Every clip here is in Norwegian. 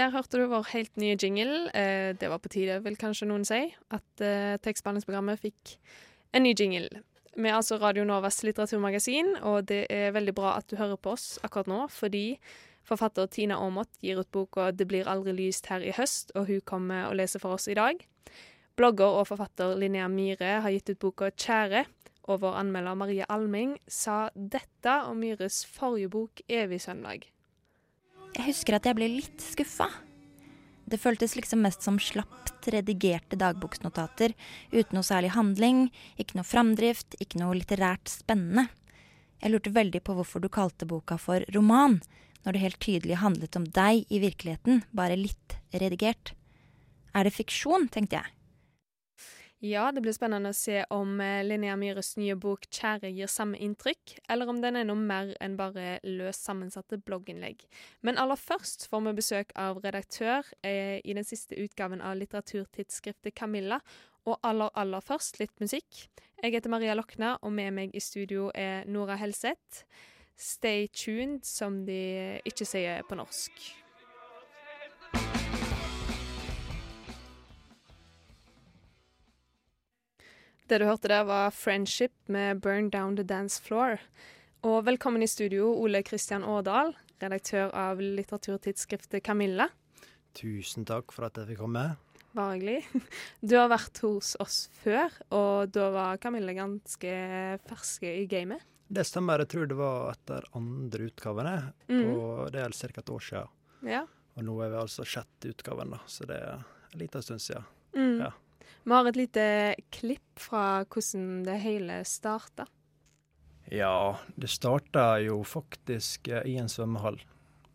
Der hørte du vår helt nye jingle. Eh, det var på tide, vil kanskje noen si, at eh, tekstbehandlingsprogrammet fikk en ny jingle. Vi er altså Radio Novas litteraturmagasin, og det er veldig bra at du hører på oss akkurat nå, fordi forfatter Tina Aamodt gir ut boka 'Det blir aldri lyst her i høst', og hun kommer og leser for oss i dag. Blogger og forfatter Linnea Myhre har gitt ut boka 'Kjære', og vår anmelder Marie Alming sa dette om Myhres forrige bok 'Evig søndag'. Jeg husker at jeg ble litt skuffa. Det føltes liksom mest som slapt redigerte dagboksnotater uten noe særlig handling, ikke noe framdrift, ikke noe litterært spennende. Jeg lurte veldig på hvorfor du kalte boka for roman, når det helt tydelig handlet om deg i virkeligheten, bare litt redigert. Er det fiksjon, tenkte jeg. Ja, det blir spennende å se om eh, Linnea Myhres nye bok 'Kjære' gir samme inntrykk, eller om den er noe mer enn bare løst sammensatte blogginnlegg. Men aller først får vi besøk av redaktør eh, i den siste utgaven av litteraturtidsskriftet Camilla, og aller, aller først litt musikk. Jeg heter Maria Lokna, og med meg i studio er Nora Helseth. Stay tuned, som de ikke sier på norsk. Det du hørte der, var 'Friendship' med 'Burn Down The Dance Floor'. Og velkommen i studio, Ole Kristian Årdal, redaktør av litteraturtidsskriftet 'Kamilla'. Tusen takk for at jeg fikk komme. Bare hyggelig. Du har vært hos oss før, og da var 'Kamilla' ganske ferske i gamet. Det stemmer, jeg tror det var etter andre utgavene, Mhm. og det er ca. et år siden. Ja. Og nå er vi altså sjette utgaven, da, så det er en liten stund siden. Mm. Ja. Vi har et lite klipp fra hvordan det hele starta. Ja, det starta jo faktisk eh, i en svømmehall.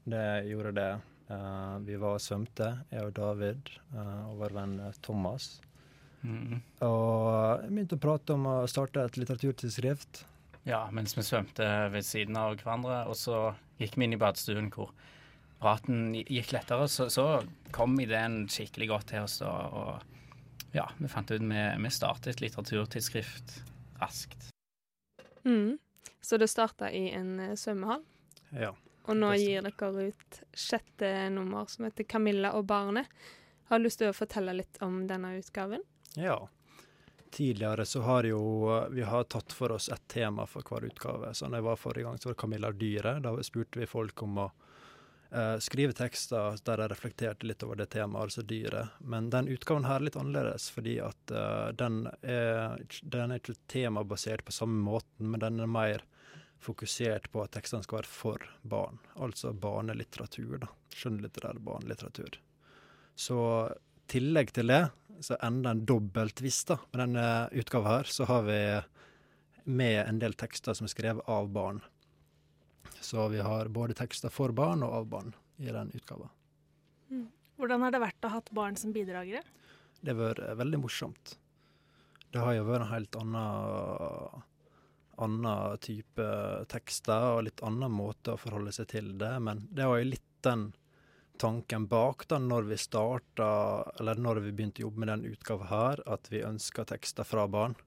Det gjorde det. Uh, vi var og svømte, jeg og David uh, og vår venn Thomas. Mm. Og jeg begynte å prate om å starte et litteraturtidsskrift. Ja, mens vi svømte ved siden av hverandre, og så gikk vi inn i badstuen hvor praten gikk lettere, så, så kom ideen skikkelig godt til oss. Og, og ja, vi fant ut vi, vi startet et litteraturtidsskrift raskt. Mm. Så det starta i en eh, svømmehall, Ja. og nå gir dere ut sjette nummer som heter 'Camilla og barnet'. Har du lyst til å fortelle litt om denne utgaven? Ja. Tidligere så har jo vi har tatt for oss ett tema for hver utgave. Så når jeg var forrige gang, så var det 'Camilla og dyret'. Da spurte vi folk om å eh, skrive tekster der jeg reflekterte litt over det temaet, altså dyret. Men den utgaven her er litt annerledes, fordi at eh, den, er, den er ikke temabasert på samme måten, men den er mer fokusert på at tekstene skal være for barn. Altså barnelitteratur, da. Skjønnlitterær barnelitteratur. Så i tillegg til det, så enda en dobbelttvist da. Med denne utgaven her, så har vi med en del tekster som er skrevet av barn. Så vi har både tekster for barn og av barn i den utgaven. Hvordan har det vært å ha hatt barn som bidragere? Det har vært eh, veldig morsomt. Det har jo vært en helt annen, annen type tekster og litt annen måte å forholde seg til det, men det var jo litt den tanken bak da når vi starta, eller når vi begynte å jobbe med den utgaven her, at vi ønska tekster fra barn.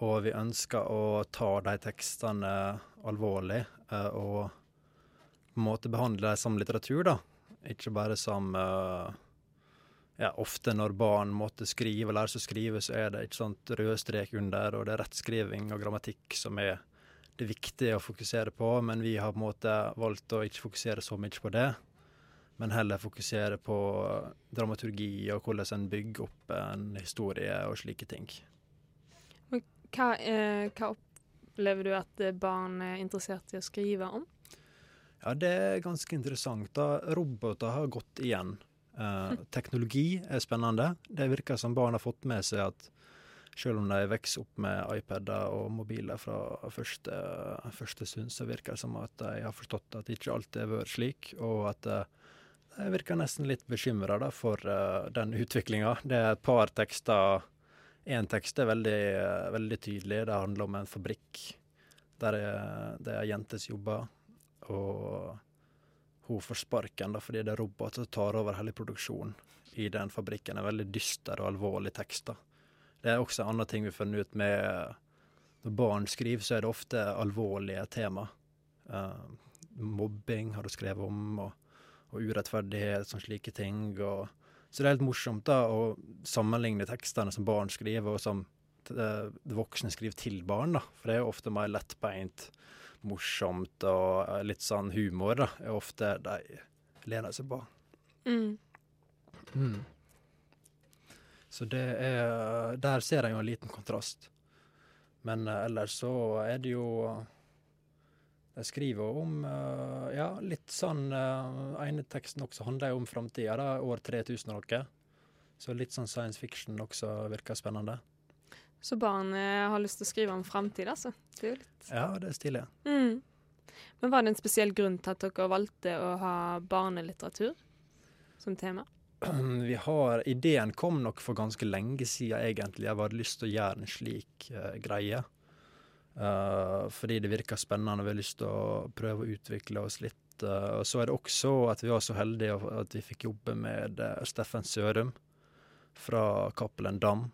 Og vi ønsker å ta de tekstene alvorlig eh, og på en måte behandle dem som litteratur, da. Ikke bare som eh, ja, ofte når barn måtte skrive og lære seg å skrive, så er det ikke sånt rød strek under, og det er rettskriving og grammatikk som er det viktige å fokusere på, men vi har på en måte valgt å ikke fokusere så mye på det, men heller fokusere på dramaturgi og hvordan en bygger opp en historie og slike ting. Hva, eh, hva opplever du at barn er interessert i å skrive om? Ja, det er ganske interessant. da. Roboter har gått igjen. Eh, teknologi er spennende. Det virker som barn har fått med seg at Selv om de vokser opp med iPader og mobiler fra første, første stund, så virker det som at de har forstått at ikke alltid har vært slik, og at eh, de virker nesten litt bekymra for uh, den utviklinga. Det er et par tekster Én tekst er veldig, veldig tydelig. Det handler om en fabrikk der det er jenter som jobber, og hun får sparken da, fordi det er roboter som tar over hele produksjonen i den fabrikken. En veldig dyster og alvorlig tekst. da. Det er også en annen ting vi har funnet ut med Når barn skriver, så er det ofte alvorlige tema. Uh, mobbing har du skrevet om, og, og urettferdighet, sånn slike ting. og så det er helt morsomt da å sammenligne tekstene som barn skriver, og som det voksne skriver til barn. da, For det er jo ofte mer lettbeint, morsomt og eh, litt sånn humor. da, er ofte de lener seg på. Mm. Mm. Så det er Der ser jeg jo en liten kontrast. Men uh, ellers så er det jo De skriver om uh, Ja, litt sånn uh, ene teksten også handler jo om framtida, år 3000 og noe. Så litt sånn science fiction også virker spennende. Så barnet har lyst til å skrive om framtid, altså? Det Ja, det er stilig. mm. Men var det en spesiell grunn til at dere valgte å ha barnelitteratur som tema? Vi har, Ideen kom nok for ganske lenge siden, egentlig. Jeg hadde lyst til å gjøre en slik uh, greie. Uh, fordi det virker spennende, og vi har lyst til å prøve å utvikle oss litt. Uh, og så er det også at vi var så heldige at vi fikk jobbe med Steffen Sørum fra Cappelen Dam.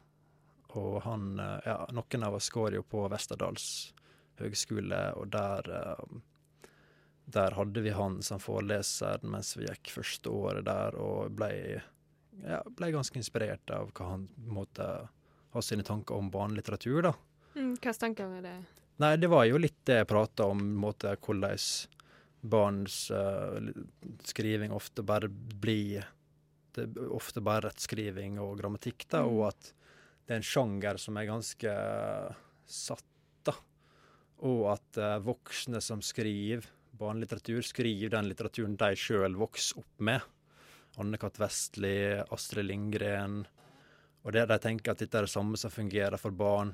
Og han Ja, noen av oss går jo på Westerdals høgskole, og der der hadde vi han som foreleser mens vi gikk første året der, og ble, ja, ble ganske inspirert av hva han måtte ha sine tanker om barnelitteratur, da. Mm, Hvilke tanker er det? Nei, det var jo litt det jeg prata om, måte, hvordan barns uh, skriving ofte bare blir Det er ofte bare rettskriving og grammatikk, da, mm. og at det er en sjanger som er ganske satt, da. Og at uh, voksne som skriver barnelitteratur, skriver den litteraturen de sjøl vokser opp med. Anne-Kat. Vestli, Astrid Lindgren. Og det, de tenker at dette er det samme som fungerer for barn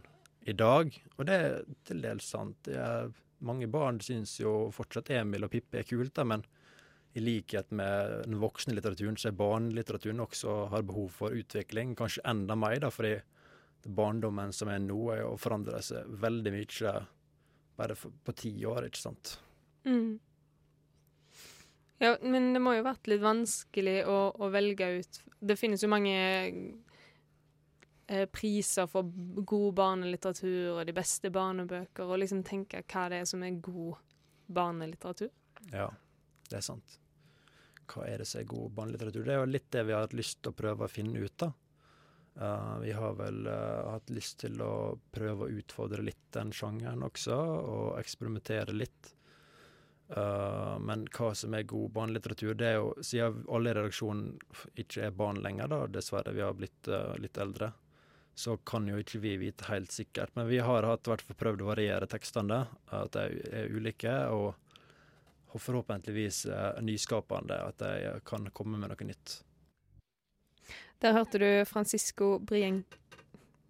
i dag. Og det er til dels sant. Er, mange barn syns jo fortsatt Emil og Pippi er kult, da, men i likhet med den voksne litteraturen, så er barnelitteraturen også har behov for utvikling. Kanskje enda mer, da, fordi barndommen som er nå, er jo forandra seg veldig mye bare på ti år, ikke sant. Mm. Ja, men det må jo vært litt vanskelig å, å, velge ut Det finnes jo mange priser for god barnelitteratur og de beste barnebøker, og liksom tenke hva det er som er god barnelitteratur. Ja, det er sant. Hva er det som er god barnelitteratur? Det er jo litt det vi har hatt lyst til å prøve å finne ut, av. Uh, vi har vel uh, hatt lyst til å prøve å utfordre litt den sjangeren også, og eksperimentere litt. Uh, men hva som er god barnelitteratur, det er jo Siden alle i redaksjonen ikke er barn lenger, da, dessverre, vi har blitt litt eldre, så kan jo ikke vi vite helt sikkert. Men vi har hatt, hvert fall prøvd å variere tekstene, at de er ulike. Og, forhåpentligvis uh, nyskapende, at de kan komme med noe nytt. Der hørte du Francisco Brien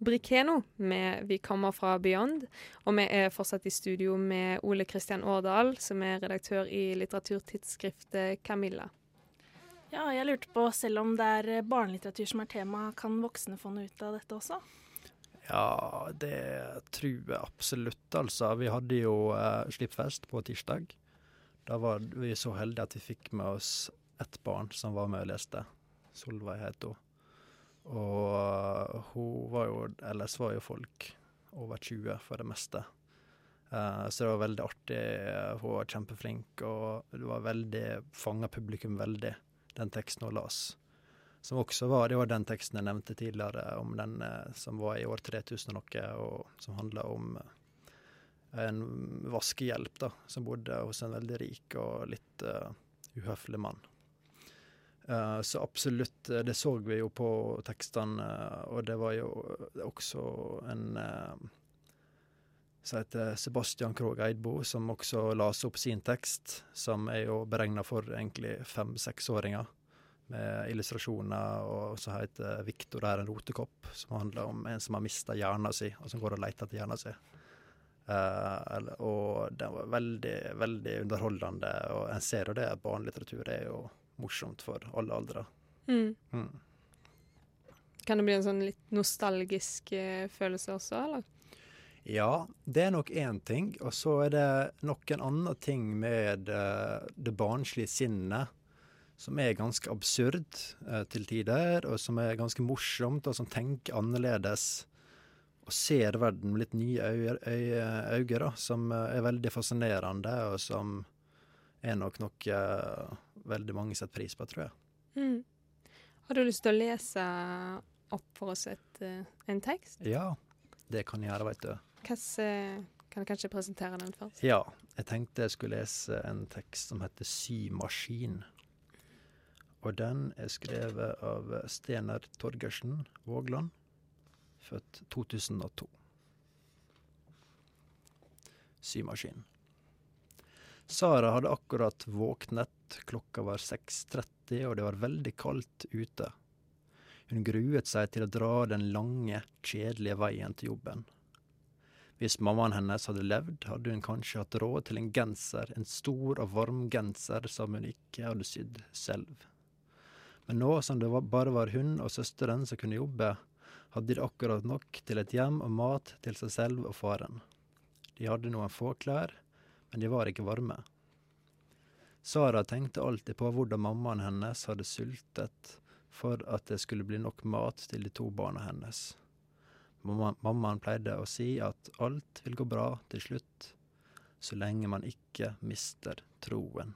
Brikeno med 'Vi kommer fra Beyond'. Og vi er fortsatt i studio med Ole Kristian Årdal, som er redaktør i litteraturtidsskriftet Camilla. Ja, jeg lurte på, selv om det er barnelitteratur som er tema, kan voksne få noe ut av dette også? Ja, det tror jeg absolutt, altså. Vi hadde jo eh, Slippfest på tirsdag. Da var vi så heldige at vi fikk med oss ett barn som var med og leste. Solveig het hun. Og hun var jo Ellers var jo folk over 20 for det meste. Eh, så det var veldig artig. Hun var kjempeflink, og det var veldig fanga publikum veldig, den teksten hun las. Som også var, Det var den teksten jeg nevnte tidligere, om den uh, som var i år 3000 og noe, og som handla om uh, en vaskehjelp da, som bodde hos en veldig rik og litt uhøflig mann. Uh, så absolutt, eh, det så vi jo på tekstene, og det var jo også en uh, som heter Sebastian Krogh Eidbo, som også las opp sin tekst, som er jo beregna for egentlig fem-seksåringer. med illustrasjoner og som heter 'Viktor er en rotekopp', som handler om en som har mista hjernen sin, og som går og leter etter hjernen sin. Uh, og den var veldig, veldig underholdende, og en ser jo det at barnelitteratur er jo morsomt for alle aldre. Mm. Mm. Kan det bli en sånn litt nostalgisk eh, følelse også, eller? Ja, det er nok én ting. Og så er det nok en annen ting med uh, det barnslige sinnet som er ganske absurd uh, til tider, og som er ganske morsomt, og som tenker annerledes. Og ser verden med litt nye øyne, da, som uh, er veldig fascinerende, og som er nok noe veldig mange setter pris på, tror jeg. Mm. Har du lyst til å lese opp for oss et, en tekst? Ja, det kan jeg gjøre, veit du. Hvilken, kan du kanskje presentere den først? Ja, jeg tenkte jeg skulle lese en tekst som heter 'Symaskin'. Og den er skrevet av Stener Torgersen Vågland, født 2002. Symaskin. Sara hadde akkurat våknet, klokka var 6.30 og det var veldig kaldt ute. Hun gruet seg til å dra den lange, kjedelige veien til jobben. Hvis mammaen hennes hadde levd, hadde hun kanskje hatt råd til en genser, en stor og varm genser som hun ikke hadde sydd selv. Men nå som det bare var hun og søsteren som kunne jobbe, hadde de akkurat nok til et hjem og mat til seg selv og faren. De hadde noen få klær, men de var ikke varme. Sara tenkte alltid på hvordan mammaen hennes hadde sultet for at det skulle bli nok mat til de to barna hennes. Mammaen pleide å si at alt vil gå bra til slutt, så lenge man ikke mister troen.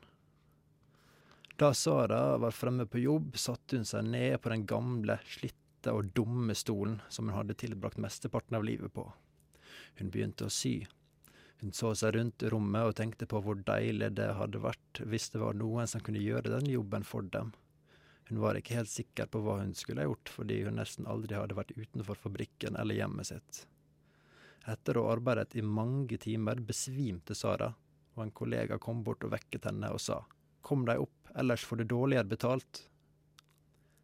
Da Sara var fremme på jobb, satte hun seg ned på den gamle, slitte og dumme stolen som hun hadde tilbrakt mesteparten av livet på. Hun begynte å sy. Hun så seg rundt rommet og tenkte på hvor deilig det hadde vært hvis det var noen som kunne gjøre den jobben for dem. Hun var ikke helt sikker på hva hun skulle ha gjort, fordi hun nesten aldri hadde vært utenfor fabrikken eller hjemmet sitt. Etter å ha arbeidet i mange timer besvimte Sara, og en kollega kom bort og vekket henne og sa Kom deg opp, ellers får du dårligere betalt.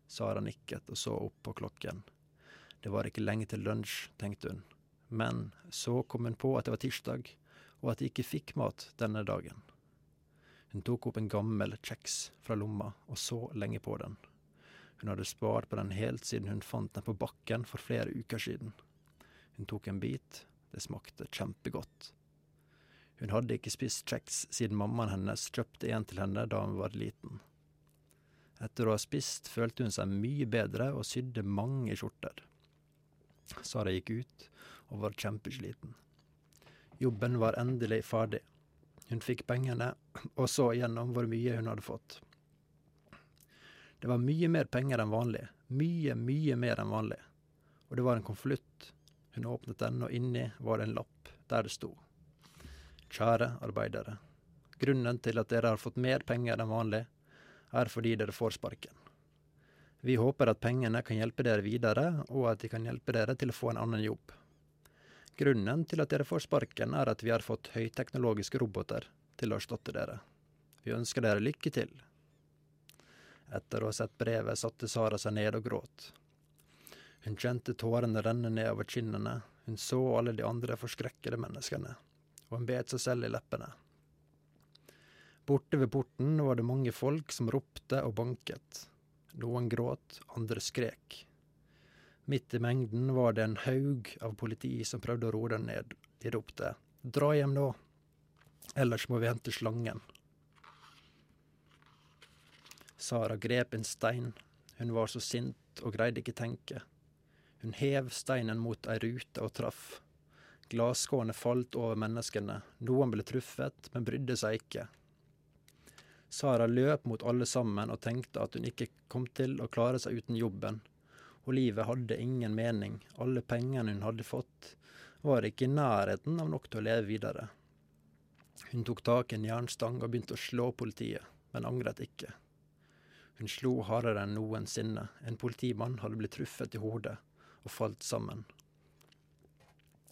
Sara nikket og så opp på klokken. Det var ikke lenge til lunsj, tenkte hun. Men så kom hun på at det var tirsdag, og at de ikke fikk mat denne dagen. Hun tok opp en gammel kjeks fra lomma og så lenge på den. Hun hadde spart på den helt siden hun fant den på bakken for flere uker siden. Hun tok en bit. Det smakte kjempegodt. Hun hadde ikke spist kjeks siden mammaen hennes kjøpte en til henne da hun var liten. Etter å ha spist følte hun seg mye bedre og sydde mange skjorter. Sara gikk ut og var kjempesliten. Jobben var endelig ferdig. Hun fikk pengene, og så igjennom hvor mye hun hadde fått. Det var mye mer penger enn vanlig. Mye, mye mer enn vanlig. Og det var en konvolutt. Hun åpnet den, og inni var det en lapp der det sto. Kjære arbeidere. Grunnen til at dere har fått mer penger enn vanlig, er fordi dere får sparken. Vi håper at pengene kan hjelpe dere videre, og at de kan hjelpe dere til å få en annen jobb. Grunnen til at dere får sparken, er at vi har fått høyteknologiske roboter til å erstatte dere. Vi ønsker dere lykke til. Etter å ha sett brevet satte Sara seg ned og gråt. Hun kjente tårene renne nedover kinnene, hun så alle de andre forskrekkede menneskene, og hun bet seg selv i leppene. Borte ved porten var det mange folk som ropte og banket. Noen gråt, andre skrek. Midt i mengden var det en haug av politi som prøvde å roe den ned. De ropte 'dra hjem nå', ellers må vi hente slangen. Sara grep en stein. Hun var så sint og greide ikke tenke. Hun hev steinen mot ei rute og traff. Glasskårene falt over menneskene. Noen ble truffet, men brydde seg ikke. Sara løp mot alle sammen og tenkte at hun ikke kom til å klare seg uten jobben og livet hadde ingen mening. Alle pengene hun hadde fått, var ikke i nærheten av nok til å leve videre. Hun tok tak i en jernstang og begynte å slå politiet, men angret ikke. Hun slo hardere enn noensinne. En politimann hadde blitt truffet i hodet og falt sammen.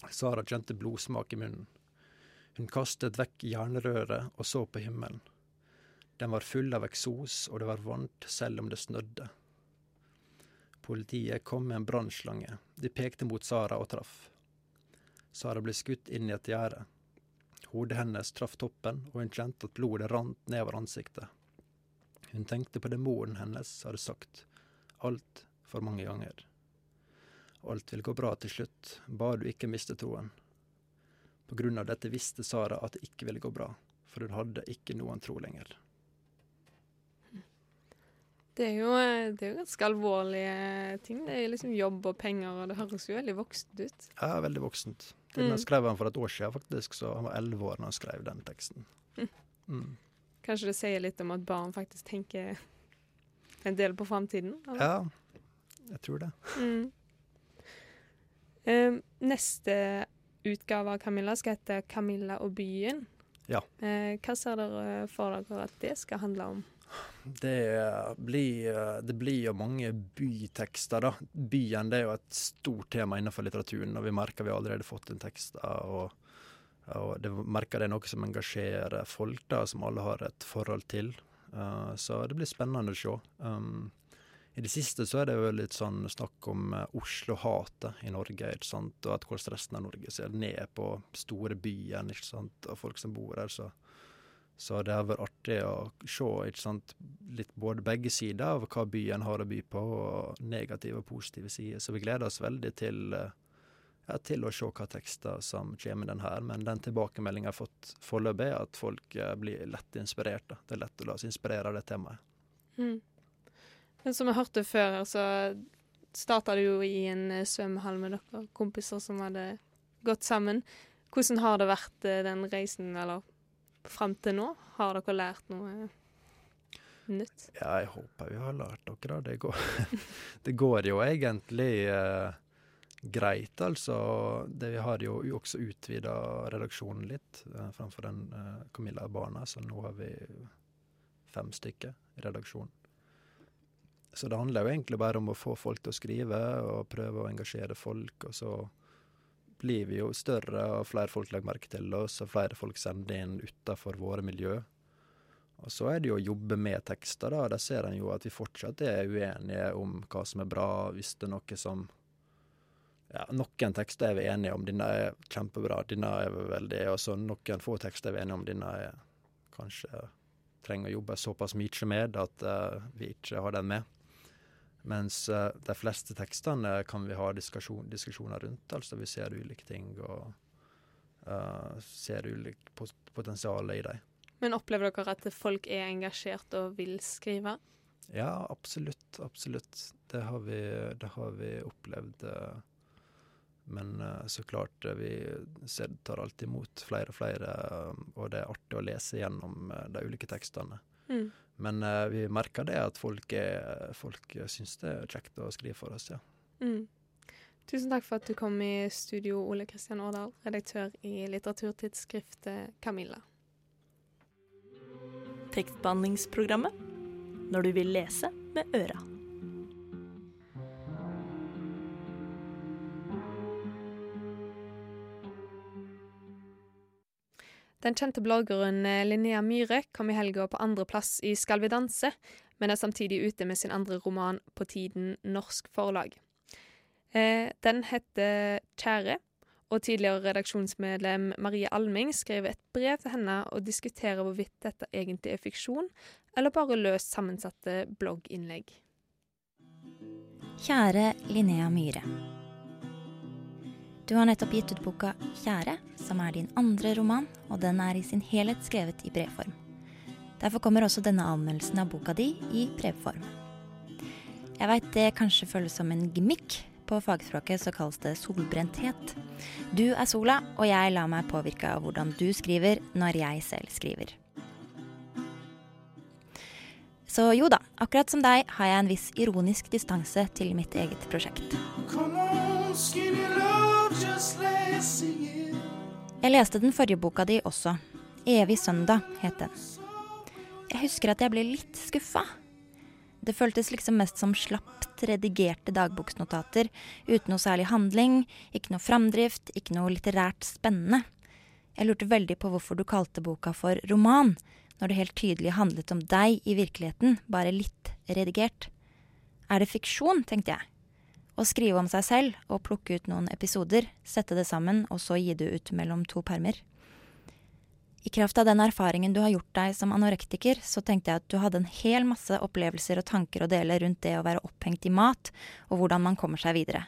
Sara kjente blodsmak i munnen. Hun kastet vekk jernrøret og så på himmelen. Den var full av eksos, og det var varmt selv om det snødde. Politiet kom med en brannslange. De pekte mot Sara og traff. Sara ble skutt inn i et gjerde. Hodet hennes traff toppen, og hun kjente at blodet rant nedover ansiktet. Hun tenkte på det moren hennes hadde sagt, alt for mange ganger. Alt vil gå bra til slutt, bare du ikke mister troen. På grunn av dette visste Sara at det ikke ville gå bra, for hun hadde ikke noen tro lenger. Det er, jo, det er jo ganske alvorlige ting. Det er liksom jobb og penger, og det høres jo veldig voksent ut. Ja, veldig voksent. Den Mm. skrev han for et år siden, faktisk, så han var elleve år da han skrev den teksten. Mm. Kanskje det sier litt om at barn faktisk tenker en del på framtiden? Ja, jeg tror det. Mm. Eh, neste utgave av Camilla skal hete 'Camilla og byen'. Ja. Eh, hva ser dere for dere at det skal handle om? Det blir, det blir jo mange bytekster, da. Byen det er jo et stort tema innenfor litteraturen, og vi merker vi har allerede fått en tekst. Og, og det merker det er noe som engasjerer folk, da, som alle har et forhold til. Uh, så det blir spennende å se. Um, I det siste så er det jo litt sånn snakk om uh, Oslo-hatet i Norge, ikke sant, og at hvordan resten av Norge ser ned på store byer og folk som bor her. så så det har vært artig å se litt både begge sider av hva byen har å by på, og negative og positive sider. Så vi gleder oss veldig til, eh, ja, til å se hva tekster som kommer den her. Men den tilbakemeldinga jeg har fått foreløpig, er at folk eh, blir lett inspirert. Da. Det er lett å la seg inspirere av det temaet. Mm. Men som jeg hørte før, så starta det jo i en eh, svømmehall med dere kompiser som hadde gått sammen. Hvordan har det vært den reisen, eller fram til nå? Har dere lært noe nytt? Ja, jeg håper vi har lært dere det. Går, det går jo egentlig eh, greit, altså. Det, vi har jo også utvida redaksjonen litt eh, framfor den eh, Camilla Barna, så nå har vi fem stykker i redaksjonen. Så det handler jo egentlig bare om å få folk til å skrive og prøve å engasjere folk, og så blir vi jo større, og flere folk legger merke til oss, og flere folk sender inn utafor våre miljø. Og så er det jo å jobbe med tekster, da. Der ser en jo at vi fortsatt er uenige om hva som er bra, hvis det er noe som Ja, noen tekster er vi enige om, denne er kjempebra, denne er vi veldig Og så noen få tekster er vi enige om, denne er kanskje trenger å jobbe såpass mye med at uh, vi ikke har den med. Mens uh, de fleste tekstene kan vi ha diskusjon, diskusjoner rundt. Altså vi ser ulike ting og uh, ser ulikt potensial i dem. Men opplever dere at folk er engasjert og vil skrive? Ja, absolutt. Absolutt. Det har vi, det har vi opplevd. Men så klart, vi tar alltid imot flere og flere, og det er artig å lese gjennom de ulike tekstene. Mm. Men uh, vi merker det at folk, er, folk syns det er kjekt å skrive for oss, ja. Mm. Tusen takk for at du kom i studio, Ole Kristian Årdal, redaktør i litteraturtidsskriftet Camilla. Tekstbehandlingsprogrammet når du vil lese med øra. Den kjente bloggeren Linnea Myhre kom i helga på andreplass i Skal vi danse, men er samtidig ute med sin andre roman på tiden Norsk Forlag. Eh, den heter Kjære, og tidligere redaksjonsmedlem Marie Alming skrev et brev til henne og diskuterer hvorvidt dette egentlig er fiksjon, eller bare løst sammensatte blogginnlegg. Kjære Linnea Myhre. Du har nettopp gitt ut boka 'Kjære', som er din andre roman, og den er i sin helhet skrevet i brevform. Derfor kommer også denne anmeldelsen av boka di i brevform. Jeg veit det kanskje føles som en gimmick. På fagspråket så kalles det solbrenthet. Du er sola, og jeg lar meg påvirke av hvordan du skriver når jeg selv skriver. Så jo da, akkurat som deg har jeg en viss ironisk distanse til mitt eget prosjekt. Jeg leste den forrige boka di også. 'Evig søndag' het den. Jeg husker at jeg ble litt skuffa. Det føltes liksom mest som slapt redigerte dagboksnotater uten noe særlig handling, ikke noe framdrift, ikke noe litterært spennende. Jeg lurte veldig på hvorfor du kalte boka for roman, når det helt tydelig handlet om deg i virkeligheten, bare litt redigert. Er det fiksjon, tenkte jeg. Å skrive om seg selv og plukke ut noen episoder, sette det sammen og så gi det ut mellom to permer. I kraft av den erfaringen du har gjort deg som anorektiker, så tenkte jeg at du hadde en hel masse opplevelser og tanker å dele rundt det å være opphengt i mat, og hvordan man kommer seg videre.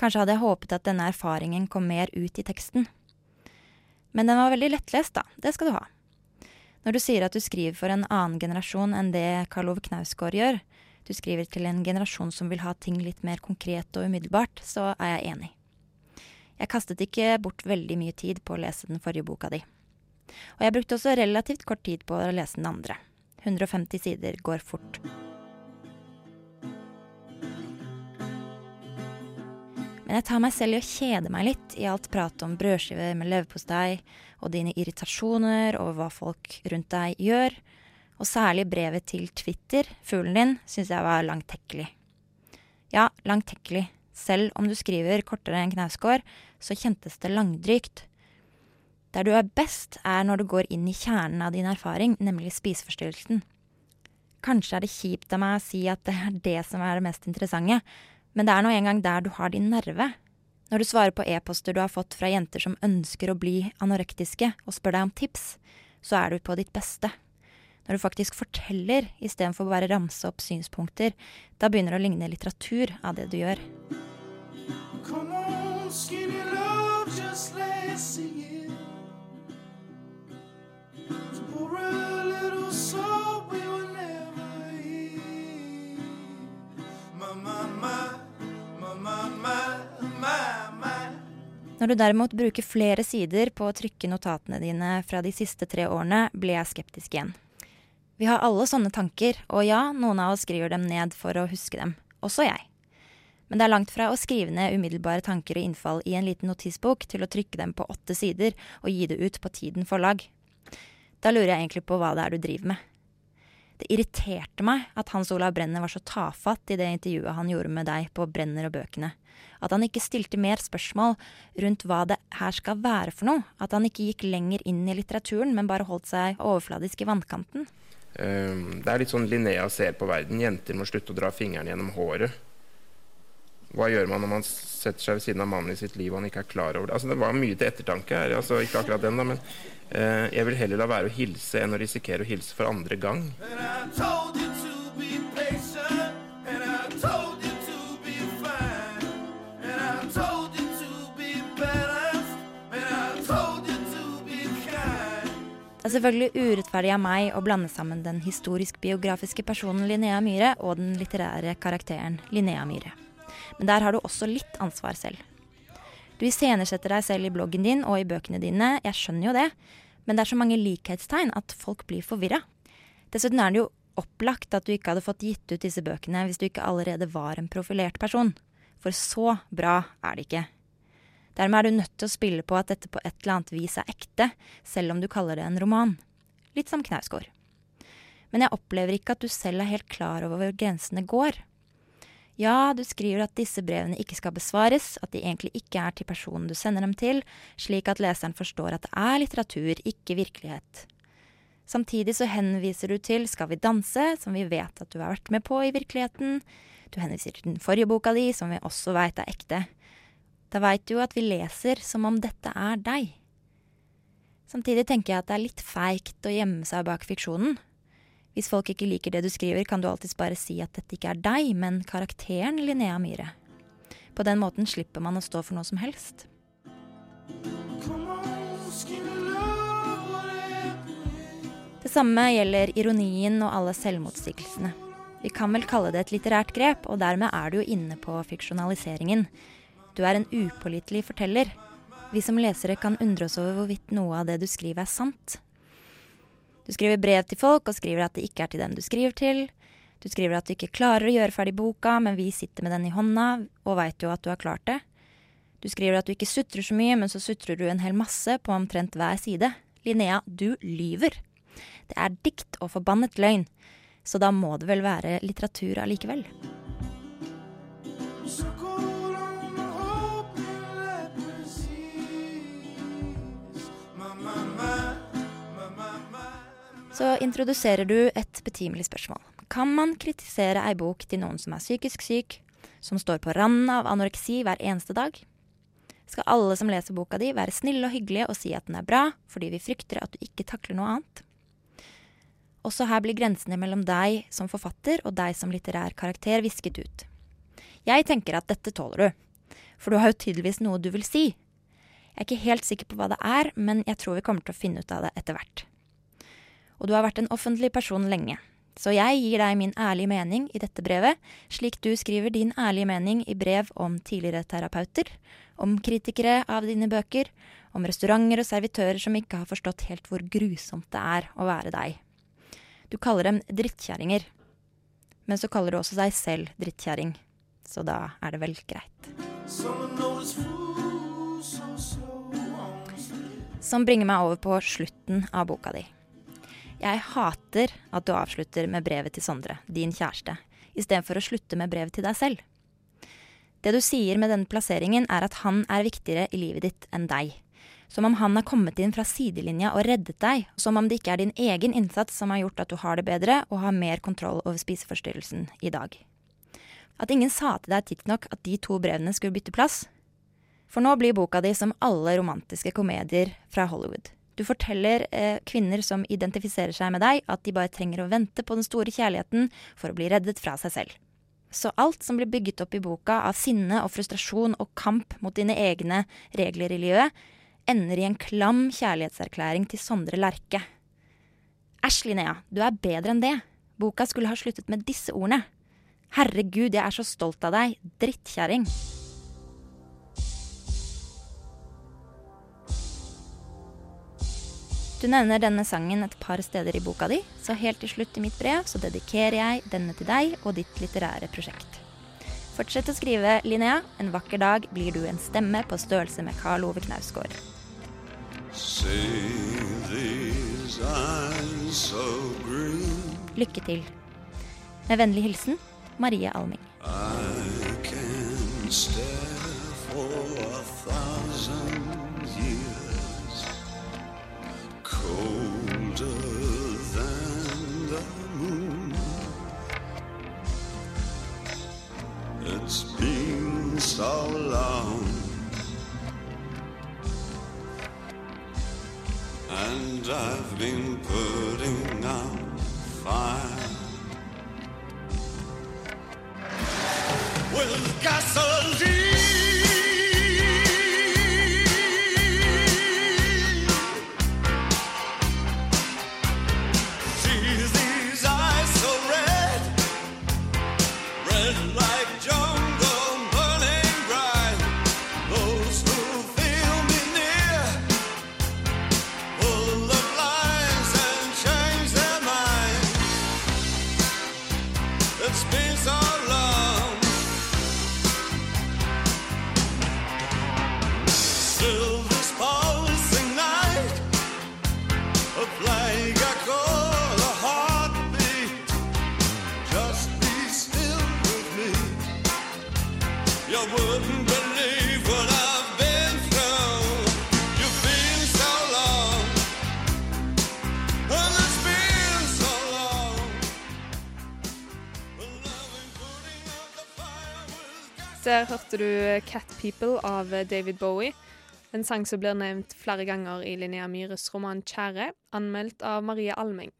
Kanskje hadde jeg håpet at denne erfaringen kom mer ut i teksten. Men den var veldig lettlest, da. Det skal du ha. Når du sier at du skriver for en annen generasjon enn det Karl Ove Knausgård gjør, du skriver til en generasjon som vil ha ting litt mer konkret og umiddelbart, så er jeg enig. Jeg kastet ikke bort veldig mye tid på å lese den forrige boka di. Og jeg brukte også relativt kort tid på å lese den andre. 150 sider går fort. Men jeg tar meg selv i å kjede meg litt i alt pratet om brødskiver med leverpostei og dine irritasjoner over hva folk rundt deg gjør, og særlig brevet til Twitter, fuglen din, syns jeg var langtekkelig. Ja, langtekkelig. Selv om du skriver kortere enn Knausgård, så kjentes det langdrygt. Der du er best, er når du går inn i kjernen av din erfaring, nemlig spiseforstyrrelsen. Kanskje er det kjipt av meg å si at det er det som er det mest interessante, men det er nå engang der du har din nerve. Når du svarer på e-poster du har fått fra jenter som ønsker å bli anorektiske, og spør deg om tips, så er du på ditt beste. Når du faktisk forteller istedenfor bare ramse opp synspunkter, da begynner det å ligne litteratur av det du gjør. Når du derimot bruker flere sider på å trykke notatene dine fra de siste tre årene, blir jeg skeptisk igjen. Vi har alle sånne tanker, og ja, noen av oss skriver dem ned for å huske dem. Også jeg. Men det er langt fra å skrive ned umiddelbare tanker og innfall i en liten notisbok til å trykke dem på åtte sider og gi det ut på Tiden forlag. Da lurer jeg egentlig på hva det er du driver med. Det irriterte meg at Hans Olav Brenner var så tafatt i det intervjuet han gjorde med deg på Brenner og bøkene. At han ikke stilte mer spørsmål rundt hva det her skal være for noe. At han ikke gikk lenger inn i litteraturen, men bare holdt seg overfladisk i vannkanten. Um, det er litt sånn Linnea ser på verden. Jenter må slutte å dra fingrene gjennom håret. Hva gjør man når man setter seg ved siden av mannen i sitt liv og han ikke er klar over det? Altså, det var mye til ettertanke her. Altså, ikke akkurat den, da, men uh, jeg vil heller la være å hilse enn å risikere å hilse for andre gang. Det er selvfølgelig urettferdig av meg å blande sammen den historisk-biografiske personen Linnea Myhre og den litterære karakteren Linnea Myhre. Men der har du også litt ansvar selv. Du iscenesetter deg selv i bloggen din og i bøkene dine, jeg skjønner jo det, men det er så mange likhetstegn at folk blir forvirra. Dessuten er det jo opplagt at du ikke hadde fått gitt ut disse bøkene hvis du ikke allerede var en profilert person. For så bra er det ikke. Dermed er du nødt til å spille på at dette på et eller annet vis er ekte, selv om du kaller det en roman. Litt som Knausgård. Men jeg opplever ikke at du selv er helt klar over hvor grensene går. Ja, du skriver at disse brevene ikke skal besvares, at de egentlig ikke er til personen du sender dem til, slik at leseren forstår at det er litteratur, ikke virkelighet. Samtidig så henviser du til Skal vi danse, som vi vet at du har vært med på i virkeligheten. Du henviser til den forrige boka di, som vi også veit er ekte. Da veit du jo at vi leser som om dette er deg. Samtidig tenker jeg at det er litt feigt å gjemme seg bak fiksjonen. Hvis folk ikke liker det du skriver, kan du alltids bare si at dette ikke er deg, men karakteren Linnea Myhre. På den måten slipper man å stå for noe som helst. Det samme gjelder ironien og alle selvmotsigelsene. Vi kan vel kalle det et litterært grep, og dermed er du jo inne på fiksjonaliseringen. Du er en upålitelig forteller. Vi som lesere kan undre oss over hvorvidt noe av det du skriver, er sant. Du skriver brev til folk og skriver at det ikke er til dem du skriver til. Du skriver at du ikke klarer å gjøre ferdig boka, men vi sitter med den i hånda og veit jo at du har klart det. Du skriver at du ikke sutrer så mye, men så sutrer du en hel masse på omtrent hver side. Linnea, du lyver. Det er dikt og forbannet løgn, så da må det vel være litteratur allikevel. Så introduserer du et betimelig spørsmål. Kan man kritisere ei bok til noen som er psykisk syk, som står på randen av anoreksi hver eneste dag? Skal alle som leser boka di være snille og hyggelige og si at den er bra, fordi vi frykter at du ikke takler noe annet? Også her blir grensene mellom deg som forfatter og deg som litterær karakter visket ut. Jeg tenker at dette tåler du, for du har jo tydeligvis noe du vil si. Jeg er ikke helt sikker på hva det er, men jeg tror vi kommer til å finne ut av det etter hvert. Og du har vært en offentlig person lenge, så jeg gir deg min ærlige mening i dette brevet, slik du skriver din ærlige mening i brev om tidligere terapeuter, om kritikere av dine bøker, om restauranter og servitører som ikke har forstått helt hvor grusomt det er å være deg. Du kaller dem drittkjerringer, men så kaller du også deg selv drittkjerring, så da er det vel greit. Som bringer meg over på slutten av boka di. Jeg hater at du avslutter med brevet til Sondre, din kjæreste, istedenfor å slutte med brevet til deg selv. Det du sier med denne plasseringen, er at han er viktigere i livet ditt enn deg. Som om han har kommet inn fra sidelinja og reddet deg. Som om det ikke er din egen innsats som har gjort at du har det bedre og har mer kontroll over spiseforstyrrelsen i dag. At ingen sa til deg tidsnok at de to brevene skulle bytte plass. For nå blir boka di som alle romantiske komedier fra Hollywood. Du forteller eh, kvinner som identifiserer seg med deg, at de bare trenger å vente på den store kjærligheten for å bli reddet fra seg selv. Så alt som blir bygget opp i boka av sinne og frustrasjon og kamp mot dine egne regler i livet, ender i en klam kjærlighetserklæring til Sondre Lerche. Æsj, Linnea, du er bedre enn det. Boka skulle ha sluttet med disse ordene. Herregud, jeg er så stolt av deg, drittkjerring. Du nevner denne sangen et par steder i boka di, så helt til slutt i mitt brev så dedikerer jeg denne til deg og ditt litterære prosjekt. Fortsett å skrive, Linnea. En vakker dag blir du en stemme på størrelse med Karl Ove Knausgård. Lykke til. Med vennlig hilsen Marie Alming. I can stare and I've been putting out fire with gasoline. Der hørte du 'Cat People' av David Bowie. En sang som blir nevnt flere ganger i Linnea Myhres roman 'Kjære', anmeldt av Marie Almeng.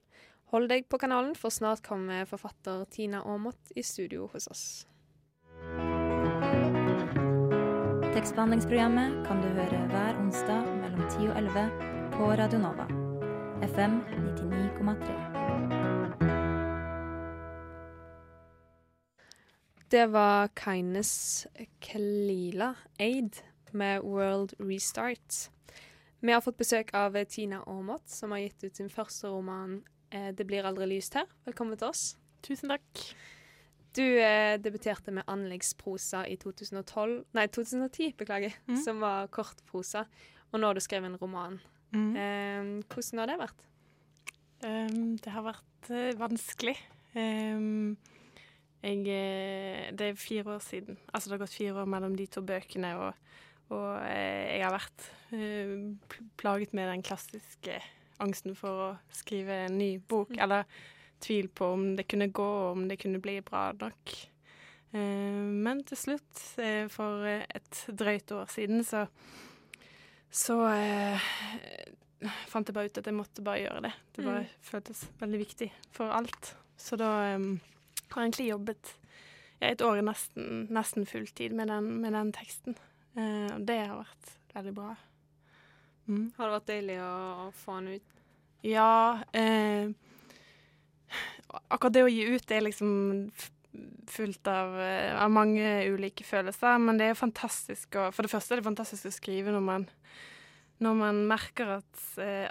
Hold deg på kanalen, for snart kommer forfatter Tina Aamodt i studio hos oss. Tekstbehandlingsprogrammet kan du høre hver onsdag mellom 10 og 11 på Radio Nova. FM 99,3. Det var Kindness Kalila Aid med World Restart. Vi har fått besøk av Tina Aamodt, som har gitt ut sin første roman eh, 'Det blir aldri lyst her'. Velkommen til oss. Tusen takk. Du eh, debuterte med anleggsprosa i 2012, nei 2010, beklager, mm. som var kortprosa. Og nå har du skrevet en roman. Mm. Eh, hvordan har det vært? Um, det har vært uh, vanskelig. Um, jeg, eh, det er fire år siden. Altså det har gått fire år mellom de to bøkene, og, og eh, jeg har vært uh, plaget med den klassiske angsten for å skrive en ny bok, eller tvil på om det kunne gå, og om det kunne bli bra nok. Eh, men til slutt, eh, for et drøyt år siden, så, så eh, fant jeg bare ut at jeg måtte bare gjøre det. Det bare føltes veldig viktig for alt. Så da eh, har egentlig jobbet et år nesten, nesten fulltid med den, med den teksten. Eh, og det har vært veldig bra. Mm. Har det vært deilig å, å få den ut? Ja eh, Akkurat det å gi ut er liksom fullt av, eh, av mange ulike følelser, men det er fantastisk å For det første er det fantastisk å skrive når man, når man merker at eh,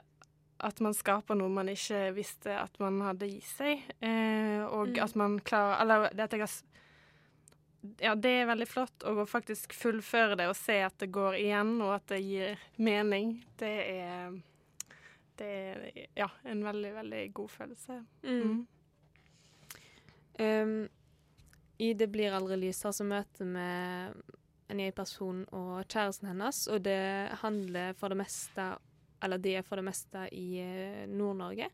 at man skaper noe man ikke visste at man hadde i seg, eh, og Mm. at man klarer Eller det at jeg har Ja, det er veldig flott, og å faktisk fullføre det og se at det går igjen, og at det gir mening, det er Det er ja, en veldig, veldig god følelse. Mm. Um, I Det blir aldri lysere så møter vi en ny person og kjæresten hennes, og det handler for det meste Eller de er for det meste i eh, Nord-Norge.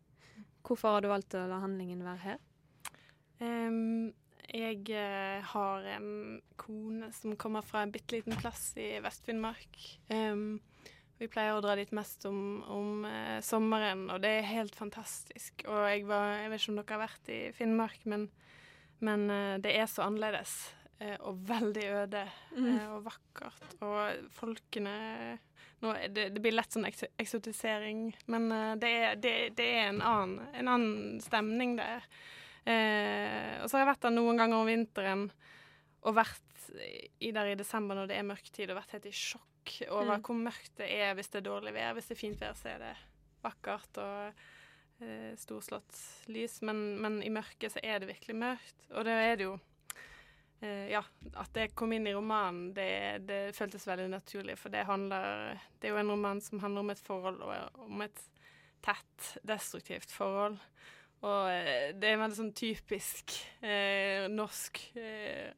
Hvorfor har du valgt å la handlingen være her? Um, jeg eh, har en kone som kommer fra en bitte liten plass i Vest-Finnmark. Um, vi pleier å dra dit mest om, om uh, sommeren, og det er helt fantastisk. Og jeg, var, jeg vet ikke om dere har vært i Finnmark, men, men uh, det er så annerledes. Uh, og veldig øde eh, og vakkert. Og folkene nå, det, det blir lett sånn ekso- eksotisering, men eh, det, er, det, det er en annen, en annen stemning der. Eh, og så har jeg vært der noen ganger om vinteren og vært i der i desember når det er mørktid, og vært helt i sjokk over Mm. hvor mørkt det er hvis det er dårlig vær. Hvis det er fint vær, så er det vakkert og eh, storslått lys, men, men i mørket så er det virkelig mørkt. Og da er det jo Ja, at det kom inn i romanen, det, det føltes veldig naturlig, for det handler Det er jo en roman som handler om et forhold, og om et tett, destruktivt forhold. Og eh, det er en veldig sånn typisk eh, norsk eh,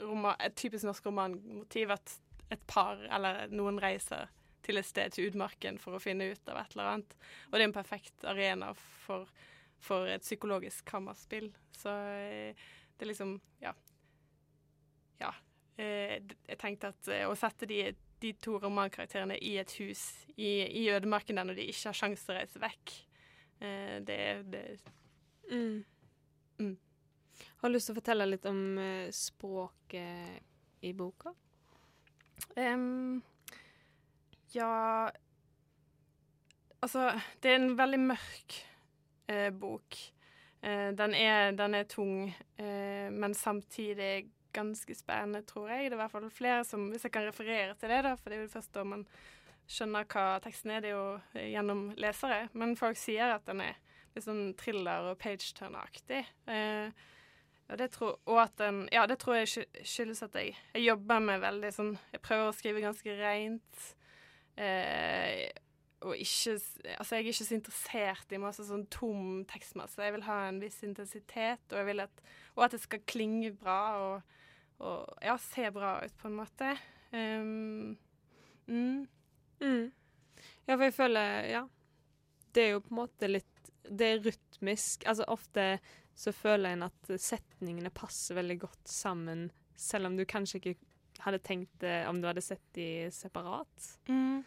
roman, Et typisk norsk romanmotiv at et par eller noen reiser til et sted, til utmarken, for å finne ut av et eller annet. Og det er en perfekt arena for, for et psykologisk kammerspill. Så eh, det er liksom Ja. Ja. Eh, jeg tenkte at eh, å sette de, de to romankarakterene i et hus i, i ødemarken der når de ikke har sjanse til å reise vekk, eh, det, er Mm. Mm. Har du lyst til å fortelle litt om eh, språket i boka? Um, ja Altså, det er en veldig mørk eh, bok. Eh, den, er, den er tung, eh, men samtidig ganske spennende, tror jeg. Det er i hvert fall flere som Hvis jeg kan referere til det, da, for det er jo først da man skjønner hva teksten er, det er jo eh, gjennom lesere. Men folk sier at den er litt sånn thriller- og page-turner-aktig. Eh, og det, tror, og at den, ja, det tror jeg skyldes at jeg, jeg jobber med veldig sånn Jeg prøver å skrive ganske rent. Eh, og ikke Altså, jeg er ikke så interessert i masse sånn tom tekstmasse. Jeg vil ha en viss intensitet, og jeg vil at, og at det skal klinge bra og, og ja, se bra ut, på en måte. Um, mm. Mm. Ja, for jeg føler Ja. Det er jo på en måte litt Det er rytmisk. Altså ofte så føler en at setningene passer veldig godt sammen, selv om du kanskje ikke hadde tenkt det om du hadde sett de separat. Mm.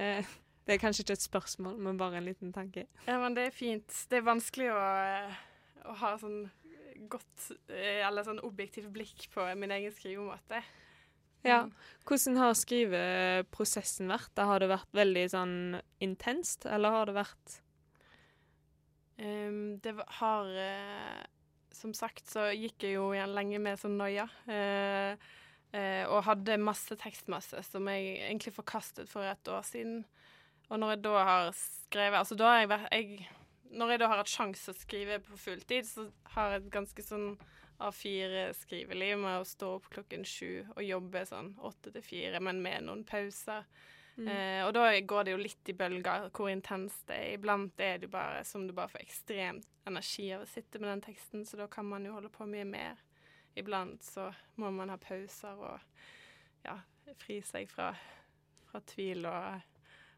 Eh, det er kanskje ikke et spørsmål, men bare en liten tanke. Ja, men det er fint. Det er vanskelig å, å ha sånn godt eh, eller sånn objektivt blikk på min egen skrivemåte. Ja. Mm. Hvordan har skriveprosessen vært? Da Har det vært veldig sånn intenst, eller har det vært um, det har uh, Som sagt så gikk jeg jo igjen lenge med sånn noia. Uh, uh, og hadde masse tekstmasse som jeg egentlig forkastet for et år siden. Og når jeg da har skrevet Altså da har jeg vært jeg, Når jeg da har hatt sjanse å skrive på fulltid, så har jeg et ganske sånn A4-skriveliv med å stå opp klokken sju og jobbe sånn åtte til fire, men med noen pauser. Mm. Eh, og da går det jo litt i bølger hvor intenst det er. Iblant er det bare som du bare får ekstremt energi av å sitte med den teksten, så da kan man jo holde på mye mer. Iblant så må man ha pauser og ja, fri seg fra, fra tvil og,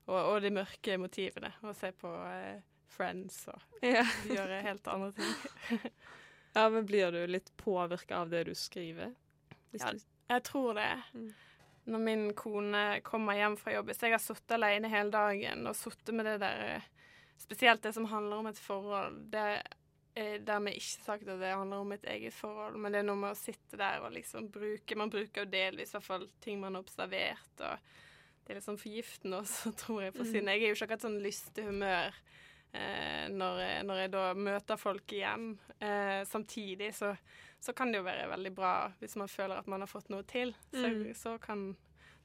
og, og de mørke motivene. Og se på eh, Friends og Ja. gjøre helt andre ting. ja, men blir du litt påvirka av det du skriver? Hvis Ja. Jeg tror det. Mm. Når min kone kommer hjem fra jobb Hvis jeg har sittet alene hele dagen og sittet med det der eh, Spesielt det som handler om et forhold. Det er dermed ikke sagt at det handler om et eget forhold, men det er noe med å sitte der og liksom bruke Man bruker jo delvis i hvert fall ting man har observert, og det er liksom forgiftende også, tror jeg, for Mm. siden jeg er jo ikke akkurat sånn lystig humør. Eh, når, når jeg da møter folk igjen. Eh, samtidig så, så kan det jo være veldig bra hvis man føler at man har fått noe til. Så, Mm. så kan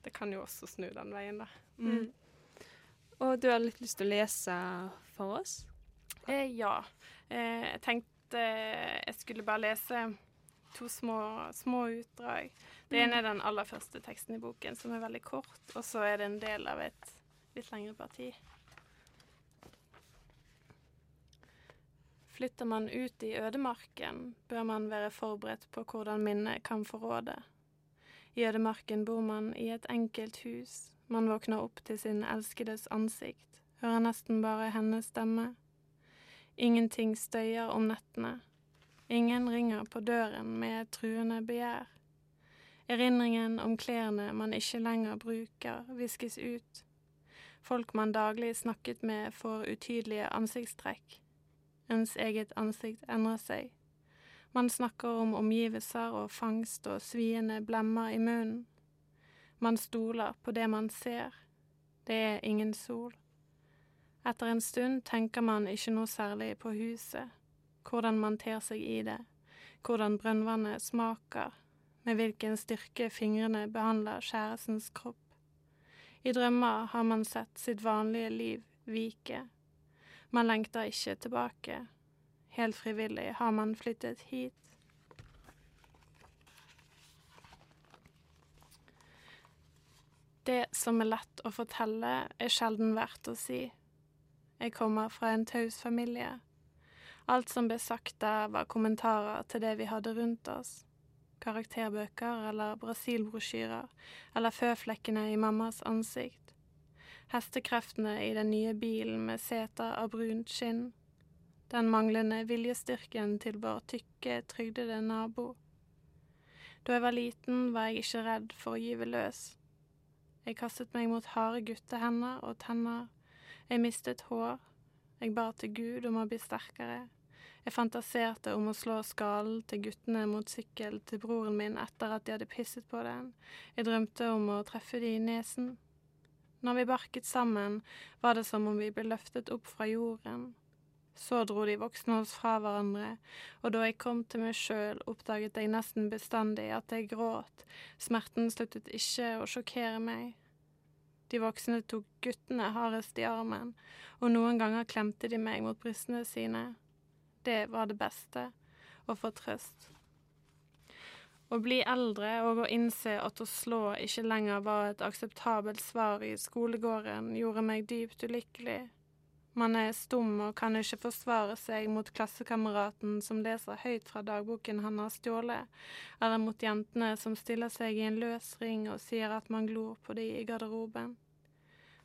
det kan jo også snu den veien, da. Mm. Og du har litt lyst til å lese for oss? Eh, ja. Eh, jeg tenkte jeg skulle bare lese to små, små utdrag. Det ene er den aller første teksten i boken, som er veldig kort, og så er det en del av et litt lengre parti. Flytter man ut i ødemarken, bør man være forberedt på hvordan minnet kan forråde. I ødemarken bor man i et enkelt hus. Man våkner opp til sin elskedes ansikt, hører nesten bare hennes stemme. Ingenting støyer om nettene. Ingen ringer på døren med truende begjær. Erindringen om klærne man ikke lenger bruker, viskes ut. Folk man daglig snakket med, får utydelige ansiktstrekk. Ens eget ansikt endrer seg. Man snakker om omgivelser og fangst og sviende blemmer i munnen. Man stoler på det man ser. Det er ingen sol. Etter en stund tenker man ikke noe særlig på huset, hvordan man ter seg i det, hvordan brønnvannet smaker, med hvilken styrke fingrene behandler kjærestens kropp. I drømmer har man sett sitt vanlige liv vike. Man lengter ikke tilbake. Helt frivillig har man flyttet hit. Det som er lett å fortelle, er sjelden verdt å si. Jeg kommer fra en taus familie. Alt som ble sagt der, var kommentarer til det vi hadde rundt oss. Karakterbøker eller Brasil-brosjyrer, eller føflekkene i mammas ansikt. Hestekreftene i den nye bilen med seter av brunt skinn. Den manglende viljestyrken til vår tykke, trygdede nabo. Da jeg var liten, var jeg ikke redd for å gyve løs. Jeg kastet meg mot harde guttehender og tenner. Jeg mistet hår. Jeg ba til Gud om å bli sterkere. Jeg fantaserte om å slå skallen til guttene mot sykkel til broren min etter at de hadde pisset på den. Jeg drømte om å treffe de i nesen. Når vi barket sammen, var det som om vi ble løftet opp fra jorden. Så dro de voksne oss fra hverandre, og da jeg kom til meg sjøl, oppdaget jeg nesten bestandig at jeg gråt. Smerten sluttet ikke å sjokkere meg. De voksne tok guttene hardest i armen, og noen ganger klemte de meg mot brystene sine. Det var det beste, å få trøst. Å bli eldre og å innse at å slå ikke lenger var et akseptabelt svar i skolegården, gjorde meg dypt ulykkelig. Man er stum og kan ikke forsvare seg mot klassekameraten som leser høyt fra dagboken han har stjålet, eller mot jentene som stiller seg i en løs ring og sier at man glor på de i garderoben.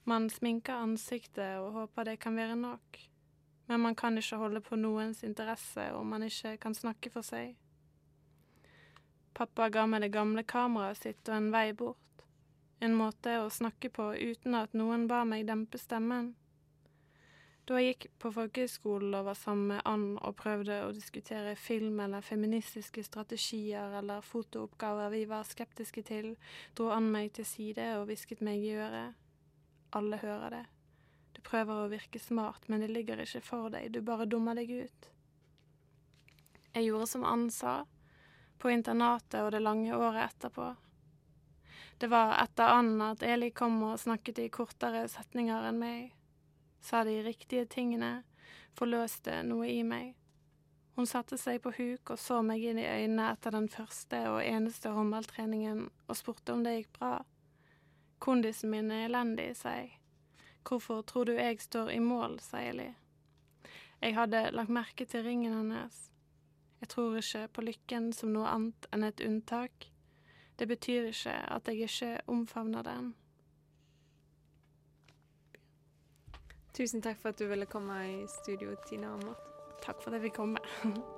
Man sminker ansiktet og håper det kan være nok, men man kan ikke holde på noens interesse om man ikke kan snakke for seg. Pappa ga meg det gamle kameraet sitt og en vei bort, en måte å snakke på uten at noen ba meg dempe stemmen. Da jeg gikk på folkehøyskolen og var sammen med Ann og prøvde å diskutere film eller feministiske strategier eller fotooppgaver vi var skeptiske til, dro Ann meg til side og hvisket meg i øret. Alle hører det. Du prøver å virke smart, men det ligger ikke for deg, du bare dummer deg ut. Jeg gjorde som Ann sa, på internatet og det lange året etterpå. Det var etter Ann at Eli kom og snakket i kortere setninger enn meg sa de riktige tingene, forløste noe i meg. Hun satte seg på huk og så meg inn i øynene etter den første og eneste håndballtreningen og spurte om det gikk bra. Kondisen min er elendig, sa jeg. Hvorfor tror du jeg står i mål, sa Eli. Jeg hadde lagt merke til ringen hennes. Jeg tror ikke på lykken som noe annet enn et unntak. Det betyr ikke at jeg ikke omfavner den. Tusen takk for at du ville komme i studio, Tina Aamodt. Takk for at jeg fikk komme.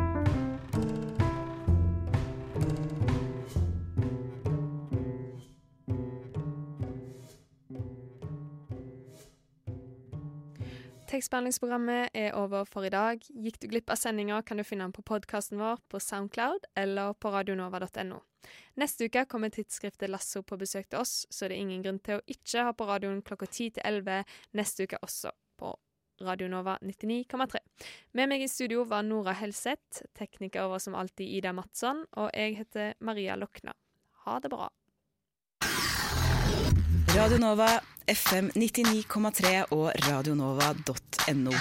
Tekstbehandlingsprogrammet er over for i dag. Gikk du glipp av sendinga, kan du finne den på podkasten vår på Soundcloud eller på radionova.no. Neste uke kommer tidsskriftet Lasso på besøk til oss, så det er ingen grunn til å ikke ha på radioen klokka 10 til 11 neste uke også på Radionova 99,3. Med meg i studio var Nora Helseth, tekniker over som alltid Ida Matsson, og jeg heter Maria Lokna. Ha det bra. Radio Nova, FM 99,3 og radionova.no.